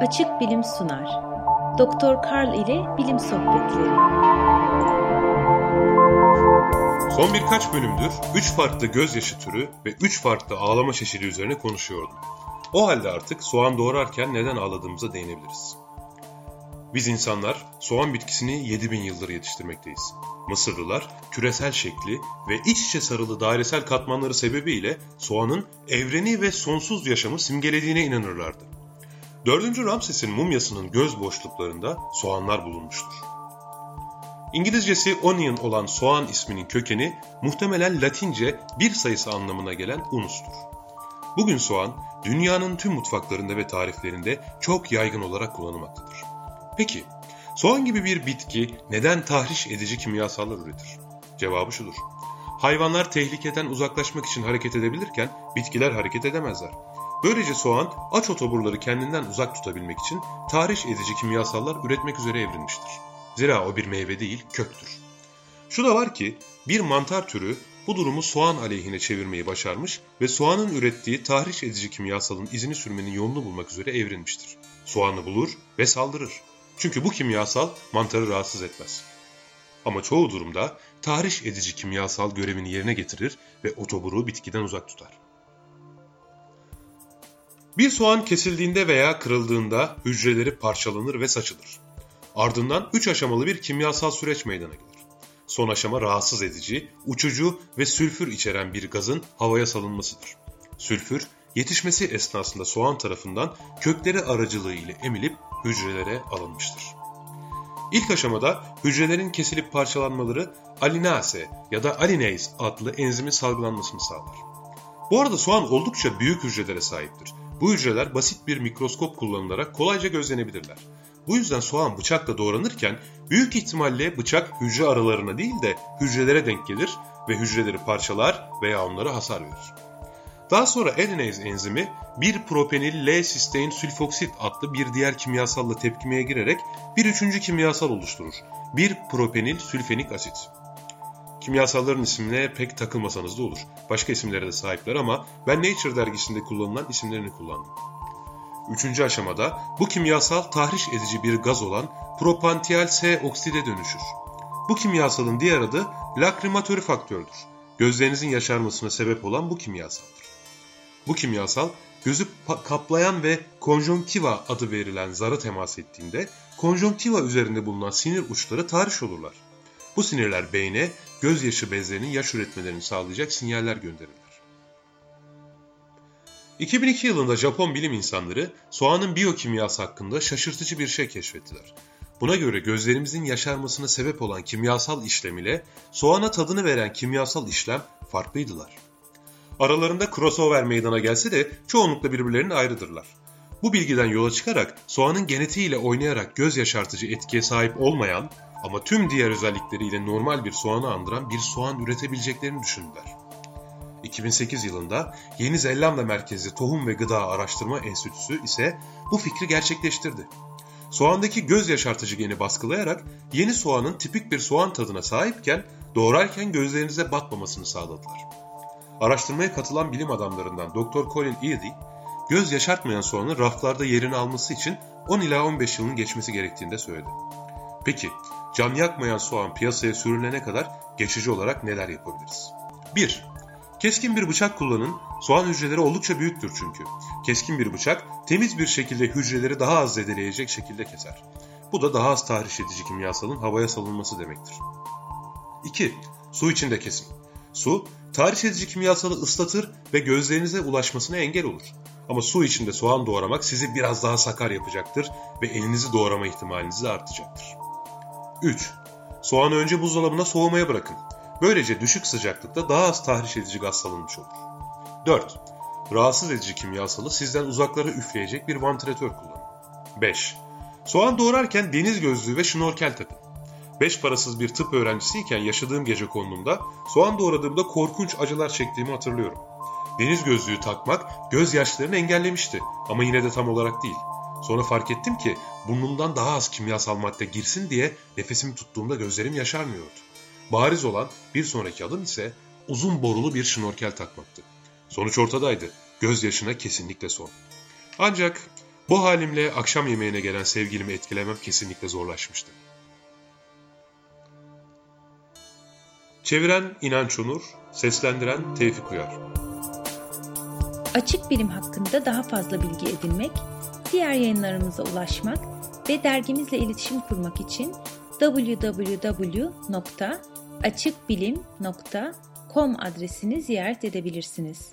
Açık Bilim sunar. Doktor Karl ile Bilim Sohbetleri. Son birkaç bölümdür 3 farklı gözyaşı türü ve 3 farklı ağlama çeşidi üzerine konuşuyordum. O halde artık soğan doğrarken neden ağladığımıza değinebiliriz. Biz insanlar soğan bitkisini 7000 yıldır yetiştirmekteyiz. Mısırlılar küresel şekli ve iç içe sarılı dairesel katmanları sebebiyle soğanın evreni ve sonsuz yaşamı simgelediğine inanırlardı. 4. Ramses'in mumyasının göz boşluklarında soğanlar bulunmuştur. İngilizcesi onion olan soğan isminin kökeni muhtemelen Latince bir sayısı anlamına gelen unustur. Bugün soğan dünyanın tüm mutfaklarında ve tariflerinde çok yaygın olarak kullanılmaktadır. Peki soğan gibi bir bitki neden tahriş edici kimyasallar üretir? Cevabı şudur. Hayvanlar tehlikeden uzaklaşmak için hareket edebilirken bitkiler hareket edemezler. Böylece soğan aç otoburları kendinden uzak tutabilmek için tahriş edici kimyasallar üretmek üzere evrilmiştir. Zira o bir meyve değil, köktür. Şu da var ki bir mantar türü bu durumu soğan aleyhine çevirmeyi başarmış ve soğanın ürettiği tahriş edici kimyasalın izini sürmenin yolunu bulmak üzere evrilmiştir. Soğanı bulur ve saldırır. Çünkü bu kimyasal mantarı rahatsız etmez. Ama çoğu durumda tahriş edici kimyasal görevini yerine getirir ve otoburu bitkiden uzak tutar. Bir soğan kesildiğinde veya kırıldığında hücreleri parçalanır ve saçılır. Ardından 3 aşamalı bir kimyasal süreç meydana gelir. Son aşama rahatsız edici, uçucu ve sülfür içeren bir gazın havaya salınmasıdır. Sülfür, yetişmesi esnasında soğan tarafından kökleri aracılığı ile emilip hücrelere alınmıştır. İlk aşamada hücrelerin kesilip parçalanmaları alinase ya da alinase adlı enzimin salgılanmasını sağlar. Bu arada soğan oldukça büyük hücrelere sahiptir. Bu hücreler basit bir mikroskop kullanılarak kolayca gözlenebilirler. Bu yüzden soğan bıçakla doğranırken büyük ihtimalle bıçak hücre aralarına değil de hücrelere denk gelir ve hücreleri parçalar veya onlara hasar verir. Daha sonra adenase enzimi 1 propenil L-sistein sülfoksit adlı bir diğer kimyasalla tepkimeye girerek bir üçüncü kimyasal oluşturur. 1 propenil sülfenik asit. Kimyasalların isimine pek takılmasanız da olur. Başka isimlere de sahipler ama ben Nature dergisinde kullanılan isimlerini kullandım. Üçüncü aşamada bu kimyasal tahriş edici bir gaz olan propantiyal S okside dönüşür. Bu kimyasalın diğer adı lakrimatörü faktördür. Gözlerinizin yaşarmasına sebep olan bu kimyasaldır. Bu kimyasal gözü kaplayan ve konjonktiva adı verilen zara temas ettiğinde konjonktiva üzerinde bulunan sinir uçları tahriş olurlar. Bu sinirler beyne gözyaşı bezlerinin yaş üretmelerini sağlayacak sinyaller gönderirler. 2002 yılında Japon bilim insanları soğanın biyokimyası hakkında şaşırtıcı bir şey keşfettiler. Buna göre gözlerimizin yaşarmasına sebep olan kimyasal işlem ile soğana tadını veren kimyasal işlem farklıydılar. Aralarında crossover meydana gelse de çoğunlukla birbirlerinin ayrıdırlar. Bu bilgiden yola çıkarak soğanın genetiğiyle oynayarak göz yaşartıcı etkiye sahip olmayan ama tüm diğer özellikleriyle normal bir soğanı andıran bir soğan üretebileceklerini düşündüler. 2008 yılında Yeni Zelanda merkezli Tohum ve Gıda Araştırma Enstitüsü ise bu fikri gerçekleştirdi. Soğandaki göz yaşartıcı geni baskılayarak yeni soğanın tipik bir soğan tadına sahipken doğrarken gözlerinize batmamasını sağladılar. Araştırmaya katılan bilim adamlarından Dr. Colin Eady, göz yaşartmayan soğanın raflarda yerini alması için 10 ila 15 yılın geçmesi gerektiğini de söyledi. Peki, can yakmayan soğan piyasaya sürülene kadar geçici olarak neler yapabiliriz? 1. Keskin bir bıçak kullanın. Soğan hücreleri oldukça büyüktür çünkü. Keskin bir bıçak temiz bir şekilde hücreleri daha az zedeleyecek şekilde keser. Bu da daha az tahriş edici kimyasalın havaya salınması demektir. 2. Su içinde kesin. Su, tahriş edici kimyasalı ıslatır ve gözlerinize ulaşmasına engel olur. Ama su içinde soğan doğramak sizi biraz daha sakar yapacaktır ve elinizi doğrama ihtimalinizi artacaktır. 3. Soğanı önce buzdolabına soğumaya bırakın. Böylece düşük sıcaklıkta daha az tahriş edici gaz salınmış olur. 4. Rahatsız edici kimyasalı sizden uzaklara üfleyecek bir vantilatör kullanın. 5. Soğan doğrarken deniz gözlüğü ve şnorkel takın. 5 parasız bir tıp öğrencisiyken yaşadığım gece konumunda soğan doğradığımda korkunç acılar çektiğimi hatırlıyorum. Deniz gözlüğü takmak gözyaşlarını engellemişti ama yine de tam olarak değil. Sonra fark ettim ki burnumdan daha az kimyasal madde girsin diye nefesimi tuttuğumda gözlerim yaşarmıyordu. Bariz olan bir sonraki adım ise uzun borulu bir şnorkel takmaktı. Sonuç ortadaydı. Gözyaşına kesinlikle son. Ancak Bu halimle akşam yemeğine gelen sevgilimi etkilemem kesinlikle zorlaşmıştı. Çeviren İnanç Onur, seslendiren Tevfik Uyar. Açık bilim hakkında daha fazla bilgi edinmek, diğer yayınlarımıza ulaşmak ve dergimizle iletişim kurmak için www.açıkbilim.com adresini ziyaret edebilirsiniz.